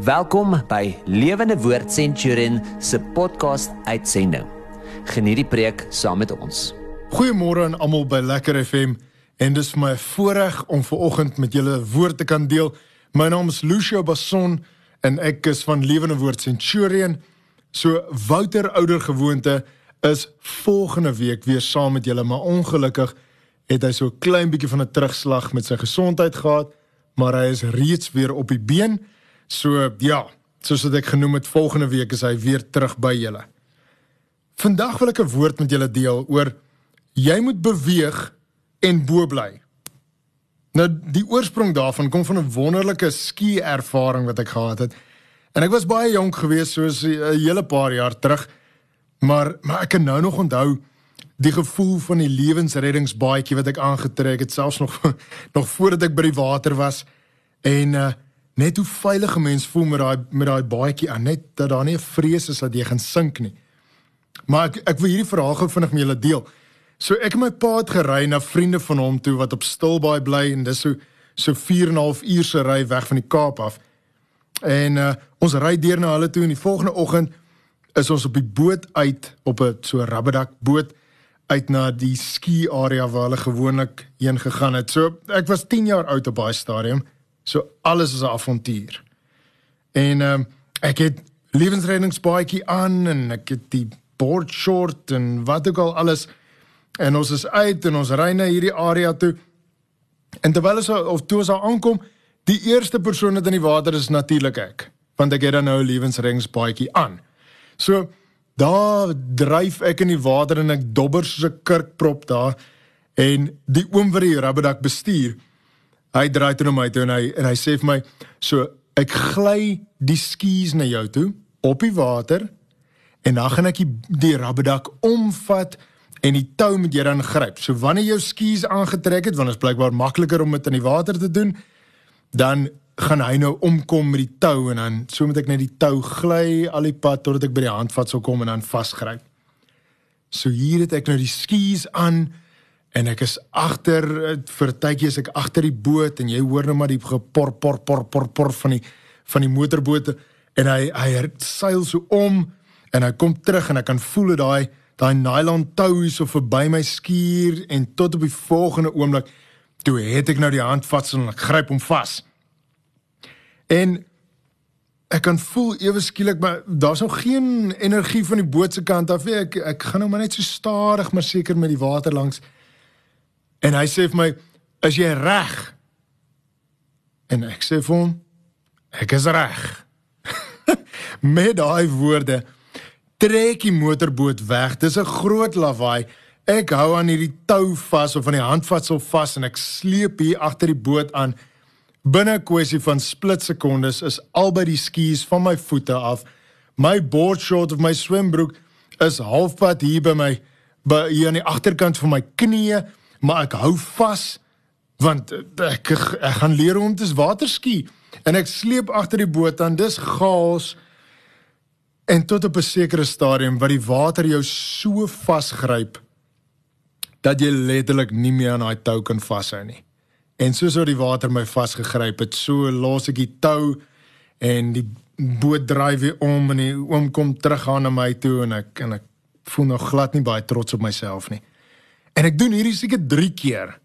Welkom by Lewende Woord Centurion se podcast uitsending. Geniet die preek saam met ons. Goeiemôre aan almal by Lekker FM en dis my voorreg om ver oggend met julle woord te kan deel. My naam is Lucio Basson en ek is van Lewende Woord Centurion. So Wouter ouer gewoonte is volgende week weer saam met julle, maar ongelukkig het hy so 'n klein bietjie van 'n terugslag met sy gesondheid gehad, maar hy is reeds weer op die been. So ja, soos wat ek genoem het, volgende week is hy weer terug by julle. Vandag wil ek 'n woord met julle deel oor jy moet beweeg en bo bly. Nou die oorsprong daarvan kom van 'n wonderlike ski ervaring wat ek gehad het. En ek was baie jonk geweest soos 'n hele paar jaar terug. Maar maar ek kan nou nog onthou die gevoel van die lewensreddingsbaadjie wat ek aangetrek het selfs nog nog voordat ek by die water was en uh, net hoe veilig 'n mens voel met daai met daai baadjie aan net dat daar nie 'n vrees is dat jy gaan sink nie. Maar ek ek wil hierdie verhaal gou vinnig met julle deel. So ek en my pa het gery na vriende van hom toe wat op Stilbaai bly en dis so so 4 en 'n half uur se ry weg van die Kaap af. En uh, ons ry deur na hulle toe en die volgende oggend is ons op die boot uit op 'n so rubberdak boot uit na die ski area waar hulle gewoonlik heen gegaan het. So ek was 10 jaar oud op daai stadium. So alles is 'n avontuur. En ehm um, ek het lewensreddingsbaadjie aan en ek het die board short en wat ook al alles en ons is uit en ons ry na hierdie area toe. En terwyl ons of toe ons daar aankom, die eerste persoon wat in die water is natuurlik ek, want ek het dan nou 'n lewensreddingsbaadjie aan. So daar dryf ek in die water en ek dobber soos 'n kurkprop daar en die oom wat die rubberdak bestuur Hy draai toe na my toe en hy en hy sê vir my, "So, ek gly die skies na jou toe op die water en dan gaan ek die, die rabbedak omvat en die tou moet jy dan gryp. So wanneer jou skies aangetrek het, want dit is blykbaar makliker om dit in die water te doen, dan gaan hy nou omkom met die tou en dan so moet ek net die tou gly al die pad totdat ek by die handvat sou kom en dan vasgryp. So hier het ek nou die skies aan en ek is agter eh, vir tydjie is ek agter die boot en jy hoor nou maar die gepor por por por por van die van die motorboot en hy hy seil so om en hy kom terug en ek kan voel dat daai daai nylon tou is so verby my skuur en tot op die volgende oomblik toe het ek nou die hand vas en ek gryp hom vas. En ek kan voel ewe skielik maar daar's nog geen energie van die boot se kant af ek ek gaan nou maar net so stadig maar seker met die water langs En hy sê vir my, "Is jy reg?" En ek sê vir hom, "Ek is reg." Met daai woorde trek die motorboot weg. Dis 'n groot lawaai. Ek hou aan hierdie tou vas of aan die handvatsel vas en ek sleep hier agter die boot aan. Binne 'n kwessie van splitsekondes is albei die skies van my voete af. My board short of my swembroek is halfpad hier by my by hier aan die agterkant van my knieë maar ek hou vas want ek ek gaan leer om te waterski en ek sleep agter die boot aan dis gaas en tot op 'n sekere stadium wat die water jou so vasgryp dat jy letterlik nie meer aan daai tou kan vashou nie. En soos oor die water my vasgegryp het so los ek die tou en die boot draai weer om en die oom kom terug aan na my toe en ek en ek voel nog glad nie baie trots op myself nie En ek doen hierdie seker 3 keer.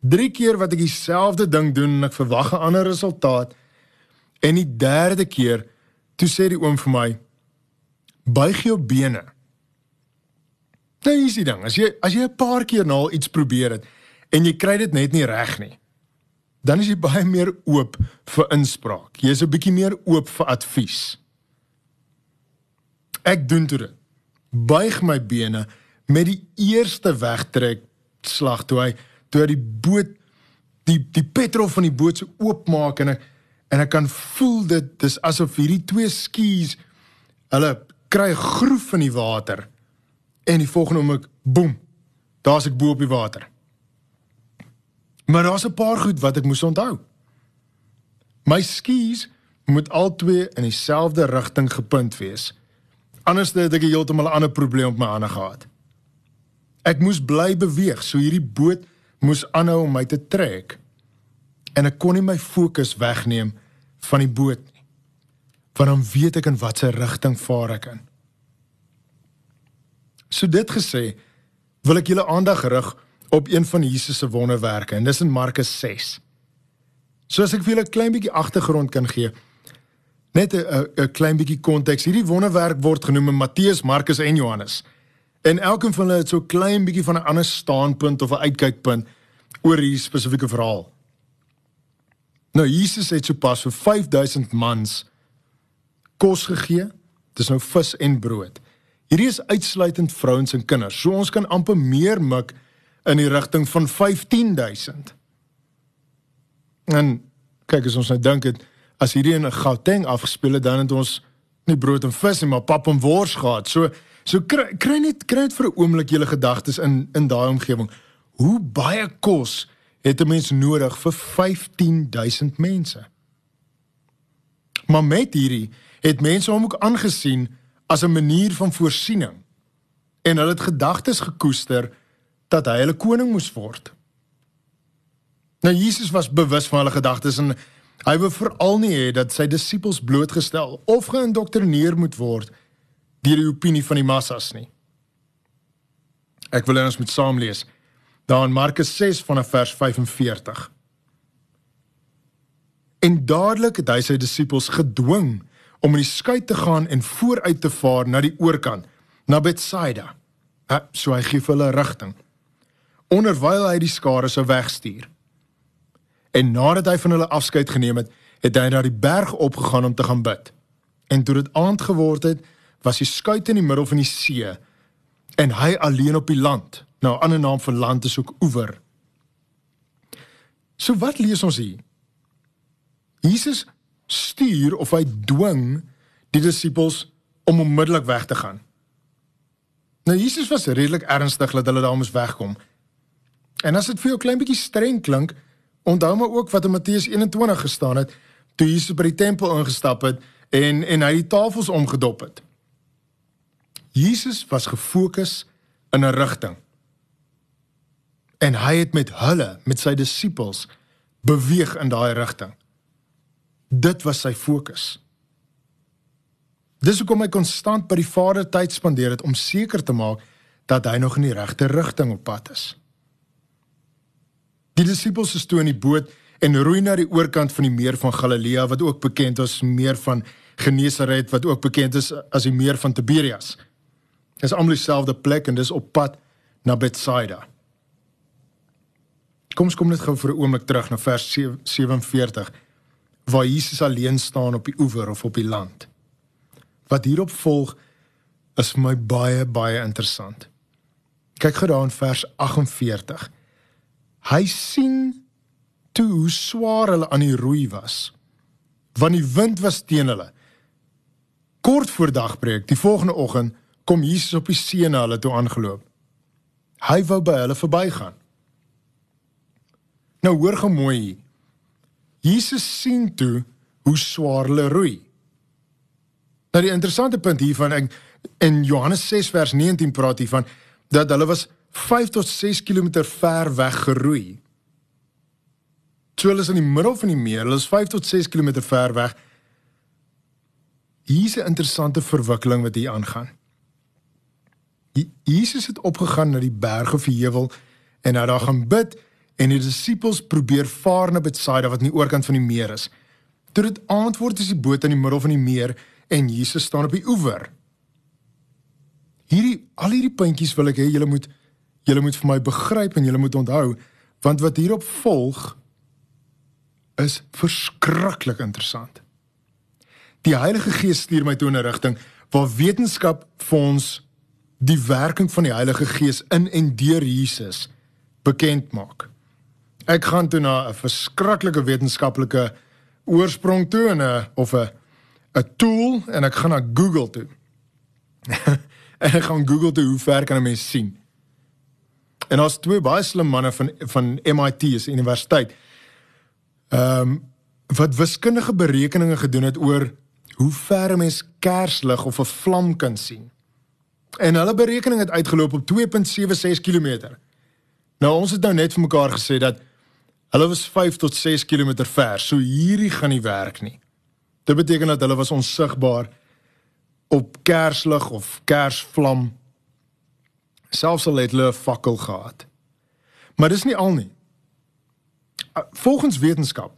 3 keer wat ek dieselfde ding doen en ek verwag 'n ander resultaat. En die derde keer toe sê die oom vir my: "Buig jou bene." Nou is dit dan, as jy as jy 'n paar keer nou iets probeer het en jy kry dit net nie reg nie, dan is jy baie meer oop vir inspraak. Jy's 'n bietjie meer oop vir advies. Ek doen dit. Buig my bene met die eerste wegtrek slag toe hy toe hy die boot die die petrol van die boot se oopmaak en ek en ek kan voel dit dis asof hierdie twee skies hulle kry groef in die water en die volgende oomblik boem daar's ek bo op die water. Maar daar's 'n paar goed wat ek moes onthou. My skies moet albei in dieselfde rigting gepunt wees anders het ek heeltemal 'n ander probleem op my hande gehad Ek moes bly beweeg, so hierdie boot moes aanhou om my te trek. En ek kon nie my fokus wegneem van die boot nie. Want dan weet ek in watter rigting vaar ek in. So dit gesê, wil ek julle aandag rig op een van Jesus se wonderwerke en dis in Markus 6. So as ek vir julle 'n klein bietjie agtergrond kan gee, net 'n 'n klein bietjie konteks. Hierdie wonderwerk word genoem in Matteus, Markus en Johannes. En elkeen van hulle het so klein bietjie van 'n ander standpunt of 'n uitkykpunt oor hierdie spesifieke verhaal. Nou Jesus het sopas vir 5000 mans kos gegee. Dis nou vis en brood. Hierdie is uitsluitend vrouens en kinders. So ons kan amper meer mik in die rigting van 15000. En kyk as ons nou dink dit as hierdie in 'n Gauteng afgespeel het dan het ons nie brood en vis nie, maar pap en wors gehad. So so kry, kry net kry net vir 'n oomblik julle gedagtes in in daai omgewing. Hoe baie kos het 'n mens nodig vir 15000 mense? Maar met hierdie het mense hom ook aangesien as 'n manier van voorsiening. En hulle het gedagtes gekoester dat hy hulle koning moes word. Nou Jesus was bewus van hulle gedagtes en hy wou veral nie hê dat sy disippels blootgestel of geïndoktrineer moet word deur die opinie van die massas nie. Ek wil ons met saam lees. Daar in Markus 6 vanaf vers 45. En dadelik het hy sy disippels gedwing om in die skei te gaan en vooruit te vaar na die oorkant, na Betsaida. Ja, so hy gee hulle rigting. Onderwyl hy die skare sou wegstuur. En nadat hy van hulle afskeid geneem het, het hy na die berg opgegaan om te gaan bid. En toe dit aand geword het, was die skei in die middel van die see en hy alleen op die land. Nou 'n ander naam vir land is ook oewer. So wat lees ons hier? Jesus stuur of hy dwing die disippels om onmiddellik weg te gaan. Nou Jesus was redelik ernstig dat hulle daar moes wegkom. En as dit vir jou klein bietjie streng klink, onthou maar ook wat in Matteus 21 gestaan het toe Jesus by die tempel ingestap het en en hy die tafels omgedop het. Jesus was gefokus in 'n rigting. En hy het met hulle, met sy disippels beweeg in daai rigting. Dit was sy fokus. Dis hoekom hy konstant by die Vader tyd spandeer het om seker te maak dat hy nog in die regte rigting op pad is. Die disippels is toe in die boot en roei na die oorkant van die meer van Galilea wat ook bekend is meer van Genesaret wat ook bekend is as die meer van Tiberias. Dit is almal dieselfde plek en dis op pad na Betsaida. Kom ons kom net gou vir 'n oomblik terug na vers 47 waar Jesus alleen staan op die oewer of op die land. Wat hierop volg is vir my baie baie interessant. Kyk gou daar in vers 48. Hy sien toe hoe swaar hulle aan die roei was. Want die wind was teen hulle. Kort voor dagbreek, die volgende oggend, kom Jesus op die see na hulle toe aangeloop. Hy wou by hulle verbygaan. Nou hoor gou mooi hier. Jesus sien toe hoe swaar hulle roei. Nou die interessante punt hiervan ek in Johannes 6 vers 19 praat hiervan dat hulle was 5 tot 6 km ver weg geroei. So hulle is in die middel van die meer, hulle is 5 tot 6 km ver weg. Hier's 'n interessante verwikkeling wat hier aangaan. Jesus het opgegaan na die berge heuwel en hy daar gaan bid en die disippels probeer vaar na Betsaida wat aan die oorkant van die meer is. Toe dit aand word is die boot in die middel van die meer en Jesus staan op die oewer. Hierdie al hierdie puntjies wil ek hê julle moet julle moet vir my begryp en julle moet onthou want wat hierop volg is verskriklik interessant. Die Heilige Gees stuur my toe in 'n rigting waar wetenskap vir ons die werking van die Heilige Gees in en deur Jesus bekend maak. Ek gaan toe na 'n verskriklike wetenskaplike oorsprong toe en 'n of 'n 'n tool en ek gaan na Google toe. en ek gaan Google toe hoe ver kan 'n mens sien? En daar's twee baie slim manne van van MIT is universiteit. Ehm um, wat wiskundige berekeninge gedoen het oor hoe ver 'n mens kerslig of 'n vlam kan sien. En hulle berekening het uitgeloop op 2.76 km. Nou ons het nou net vir mekaar gesê dat Hulle was 5 tot 6 km ver, so hierdie gaan nie werk nie. Dit beteken dat hulle was onsigbaar op kerslig of kersvlam. Selfs al het hulle 'n fakkel gehad. Maar dis nie al nie. Volgens wetenskap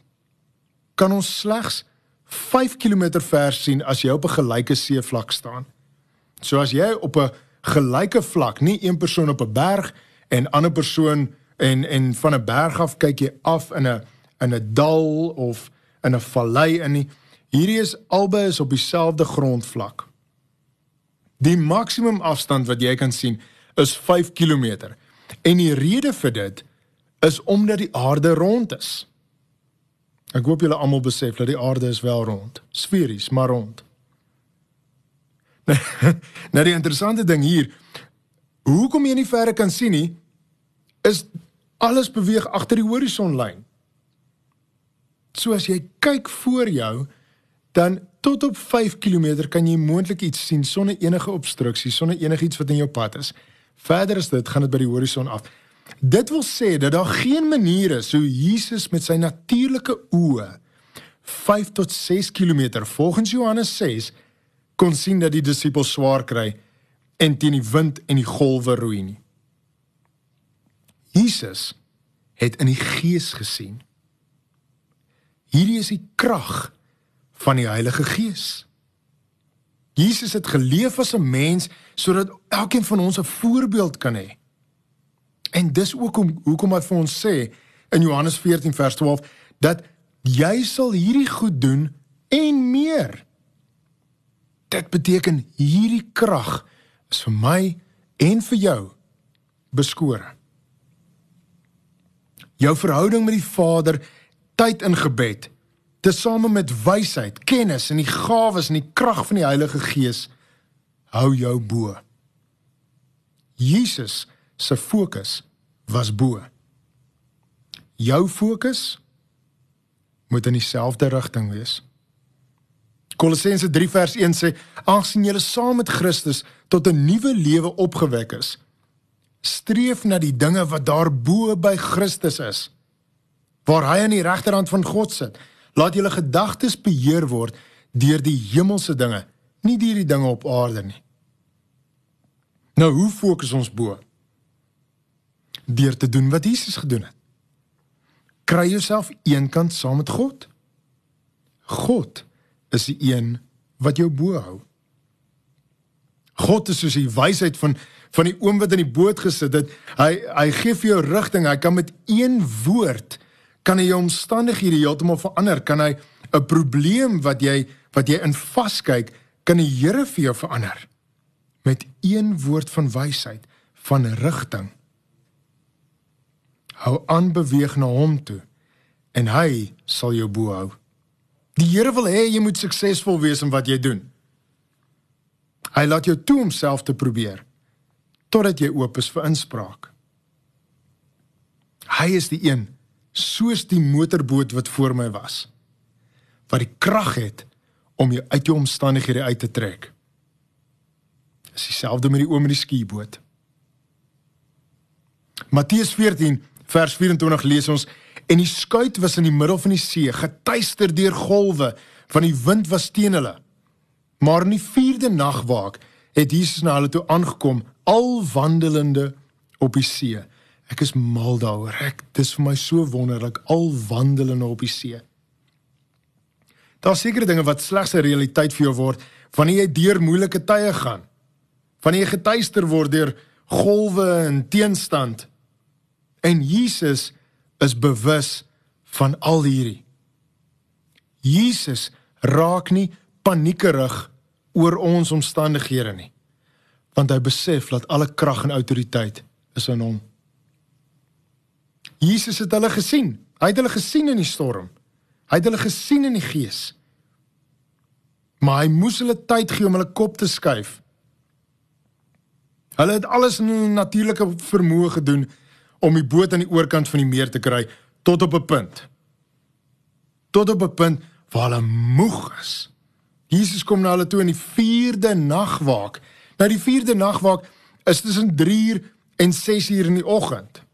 kan ons slegs 5 km ver sien as jy op 'n gelyke seevlak staan. So as jy op 'n gelyke vlak, nie een persoon op 'n berg en ander persoon en en van 'n berg af kyk jy af in 'n in 'n dal of in 'n vallei in nie. Hierdie is albei is op dieselfde grondvlak. Die maksimum afstand wat jy kan sien is 5 km. En die rede vir dit is omdat die aarde rond is. Ek hoop julle almal besef dat die aarde is wel rond, sferies, maar rond. nou die interessante ding hier, hoekom jy nie verder kan sien nie, is alles beweeg agter die horisonlyn. So as jy kyk voor jou, dan tot op 5 km kan jy moontlik iets sien sonder enige obstruksie, sonder enigiets wat in jou pad is. Verder as dit, gaan dit by die horison af. Dit wil sê dat daar geen manier is hoe Jesus met sy natuurlike oë 5 tot 6 km volgens Johannes 6 kon sien dat die disippels swaar kry en teen die wind en die golwe roei nie. Jesus het in die gees gesien. Hierdie is die krag van die Heilige Gees. Jesus het geleef as 'n mens sodat elkeen van ons 'n voorbeeld kan hê. En dis ook hoe hoekom hy vir ons sê in Johannes 14 vers 12 dat jy sal hierdie goed doen en meer. Dit beteken hierdie krag is vir my en vir jou beskore. Jou verhouding met die Vader, tyd in gebed, tesame met wysheid, kennis en die gawes en die krag van die Heilige Gees hou jou bo. Jesus se fokus was bo. Jou fokus moet in dieselfde rigting wees. Kolossense 3 vers 1 sê: "Aangesien julle saam met Christus tot 'n nuwe lewe opgewek is, streef na die dinge wat daar bo by Christus is, waar hy aan die regterhand van God sit." Laat julle gedagtes beheer word deur die hemelse dinge, nie deur die dinge op aarde nie. Nou, hoe fokus ons bo? Deur te doen wat Jesus gedoen het. Kry jouself eenkant saam met God. God is die een wat jou bo hou. God is soos die wysheid van van die oom wat in die boot gesit het. Hy hy gee vir jou rigting. Hy kan met een woord kan hy jou omstandighede heeltemal verander? Kan hy 'n probleem wat jy wat jy in vaskyk, kan die Here vir jou verander met een woord van wysheid, van rigting. Hou aan beweeg na hom toe en hy sal jou bo hou. Die Here wil hê jy moet suksesvol wees in wat jy doen. Hy laat jou toe om self te probeer totdat jy oop is vir inspraak. Hy is die een soos die motorboot wat voor my was wat die krag het om jou uit jou omstandighede uit te trek. Dis dieselfde met die oom in die skieboot. Matteus 14 vers 24 lees ons en die skuit was in die middel van die see, getuister deur golwe, van die wind was teen hulle. Maar in die 4de nagwaak het Jesus na hulle toe aangekom, al wandelende op die see. Ek is mal daaroor. Ek dis vir my so wonderlik al wandelende op die see. Daar's sekere dinge wat slegs 'n realiteit vir jou word wanneer jy deur moeilike tye gaan. Wanneer jy getuister word deur golwe en teenstand. En Jesus is bewus van al hierdie. Jesus raak nie paniekerig oor ons omstandighede nie. Want hy besef dat alle krag en autoriteit is in hom. Jesus het hulle gesien. Hy het hulle gesien in die storm. Hy het hulle gesien in die gees. Maar hy moes hulle tyd gee om hulle kop te skuif. Hulle het alles in hulle natuurlike vermoë gedoen om die boot aan die oorkant van die meer te kry tot op 'n punt. Tot op 'n punt waar hulle moeg is. Jesus kom na hulle toe in die 4de nagwaak. Nou die 4de nagwaak is tussen 3 uur en 6 uur in die oggend.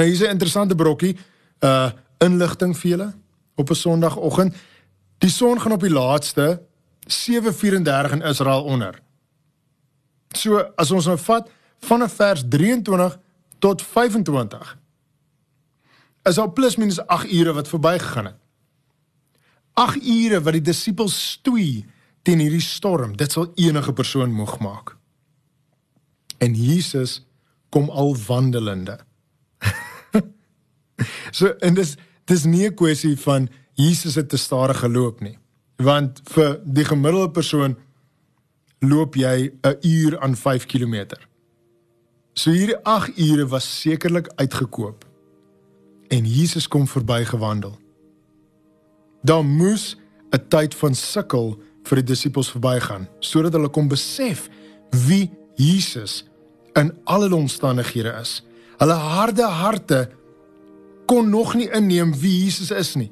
Nou hier's 'n interessante brokkie, uh inligting vir julle op 'n Sondagoggend. Die son gaan op die laaste 7:34 in Israel onder. So as ons nou vat vanaf vers 23 tot 25 is al plus minus 8 ure wat verbygegaan het. 8 ure wat die disippels stoei teen hierdie storm. Dit sal enige persoon moeg maak. En Jesus kom al wandelende. so en dis dis nie 'n kwessie van Jesus het te stadig geloop nie. Want vir die gemiddelde persoon loop jy 'n uur aan 5 km. So hierdie 8 ure was sekerlik uitgekoop. En Jesus kom verby gewandel. Daar moes 'n tyd van sukkel vir die disippels verbygaan sodat hulle kon besef wie Jesus in alle omstandighede is. Hulle harde harte kon nog nie inneem wie Jesus is nie.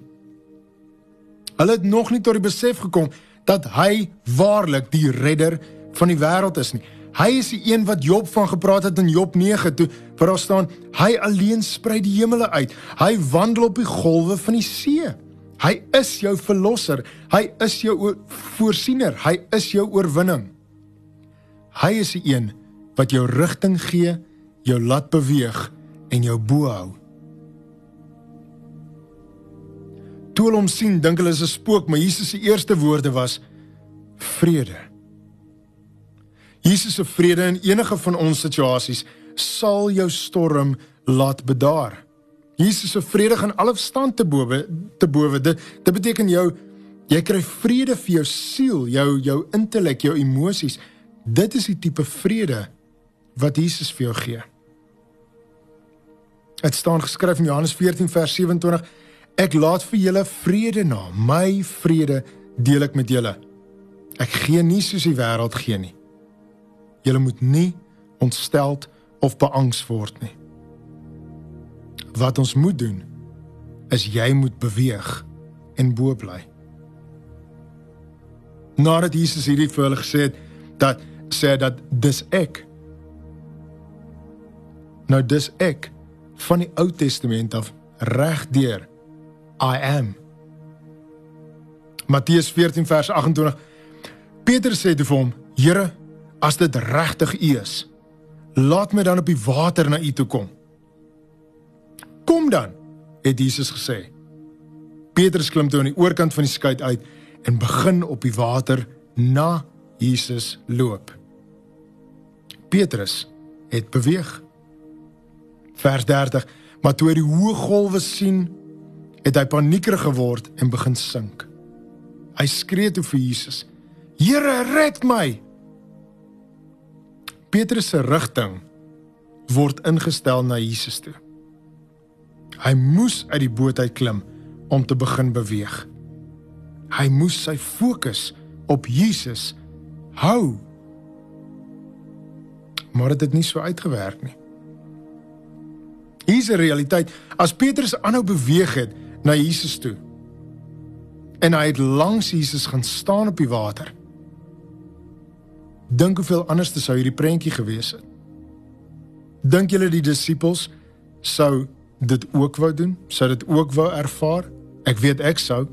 Hulle het nog nie tot die besef gekom dat hy waarlik die redder van die wêreld is nie. Hy is die een wat Job van gepraat het in Job 9 toe waar daar staan hy alleen sprei die hemele uit. Hy wandel op die golwe van die see. Hy is jou verlosser. Hy is jou voorsiener. Hy is jou oorwinning. Hy is die een wat jou rigting gee, jou laat beweeg en jou bo hou. Toe hulle hom sien, dink hulle is 'n spook, maar Jesus se eerste woorde was vrede. Jesus se vrede in enige van ons situasies sal jou storm laat bedaar. Jesus se vrede gaan alle verstand te bowe te bowe. Dit dit beteken jou jy kry vrede vir jou siel, jou jou intellek, jou emosies. Dit is die tipe vrede wat Jesus vir jou gee. Dit staan geskryf in Johannes 14 vers 27 Ek laat vir julle vrede na, my vrede deel ek met julle. Ek gee nie soos die wêreld gee nie. Julle moet nie ontsteld of beangs word nie. Wat ons moet doen is jy moet beweeg en bo bly. Nadat Jesus hierdie vir hulle gesê het dat sê dat dis ek nou dis ek van die Ou Testament af regdeur I am. Matteus 14 vers 28. Petrus sê te hom: "Here, as dit regtig U is, laat my dan op die water na U toe kom." "Kom dan," het Jesus gesê. Petrus klim toe aan die oorkant van die skei uit en begin op die water na Jesus loop. Petrus het beweeg. Vers 30: Maar toe hy die hoë golwe sien, het hy paniekerig geword en begin sink. Hy skree toe vir Jesus: "Here, red my!" Petrus se rigting word ingestel na Jesus toe. Hy moes uit die boot uit klim om te begin beweeg. Hy moes sy fokus op Jesus hou. Maar dit het nie so uitgewerk nie. Hier is 'n realiteit. As Petrus aanhou beweeg het, na Jesus toe. En hy het langs Jesus gaan staan op die water. Dink hoeveel anders sou hierdie prentjie gewees het. Dink julle die disippels sou dit ook wou doen? Sou dit ook wou ervaar? Ek weet ek sou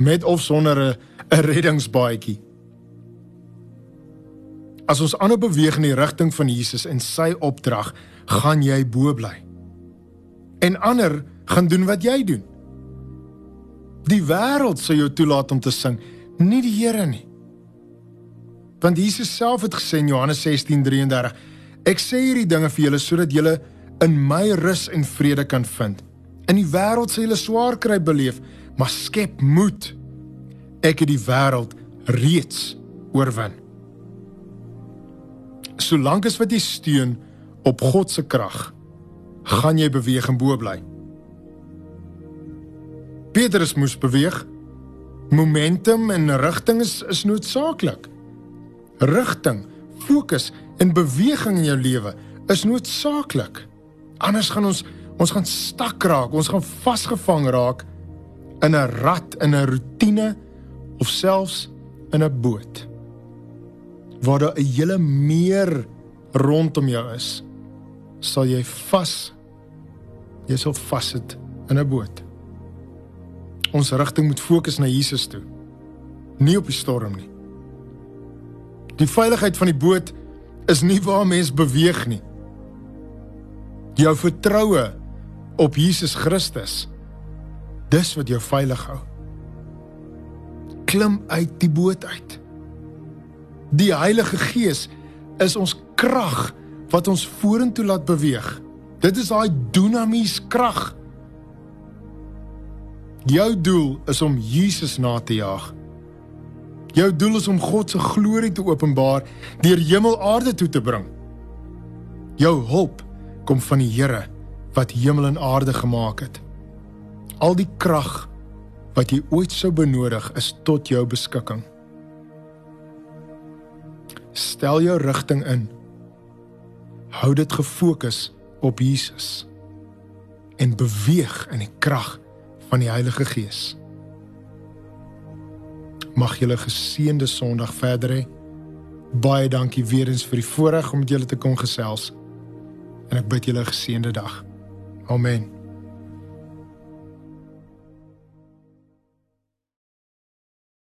met of sonder 'n 'n reddingsbaadjie. As ons aanhou beweeg in die rigting van Jesus en sy opdrag, gaan jy bo bly. En ander gaan doen wat jy doen. Die wêreld sal jou toelaat om te sing, nie die Here nie. Want Jesus self het gesê in Johannes 16:33, ek sê hierdie dinge vir julle sodat julle in my rus en vrede kan vind. In die wêreld sal julle swaar kry beleef, maar skep moed. Ek het die wêreld reeds oorwin. Solank as wat jy steun op God se krag, gaan jy beweeg en bo bly. Petrus moes beweeg. Momentum en rigting is, is noodsaaklik. Rigting, fokus en beweging in jou lewe is noodsaaklik. Anders gaan ons ons gaan stak raak, ons gaan vasgevang raak in 'n rat, in 'n rotine of selfs in 'n boot. Waar daar 'n hele meer rondom jou is, sal jy vas jy sal vassit in 'n boot. Ons rigting moet fokus na Jesus toe. Nie op die storm nie. Die veiligheid van die boot is nie waar mens beweeg nie. Jou vertroue op Jesus Christus dis wat jou veilig hou. Klim uit die boot uit. Die Heilige Gees is ons krag wat ons vorentoe laat beweeg. Dit is daai dunamies krag. Jou doel is om Jesus na te jaag. Jou doel is om God se glorie te openbaar deur hemel aarde toe te bring. Jou hulp kom van die Here wat hemel en aarde gemaak het. Al die krag wat jy ooit sou benodig is tot jou beskikking. Stel jou rigting in. Hou dit gefokus op Jesus en beweeg in die krag van die Heilige Gees. Mag julle geseënde Sondag verder hê. Baie dankie weer eens vir die voorreg om met julle te kon gesels. En ek bid julle 'n geseënde dag. Amen.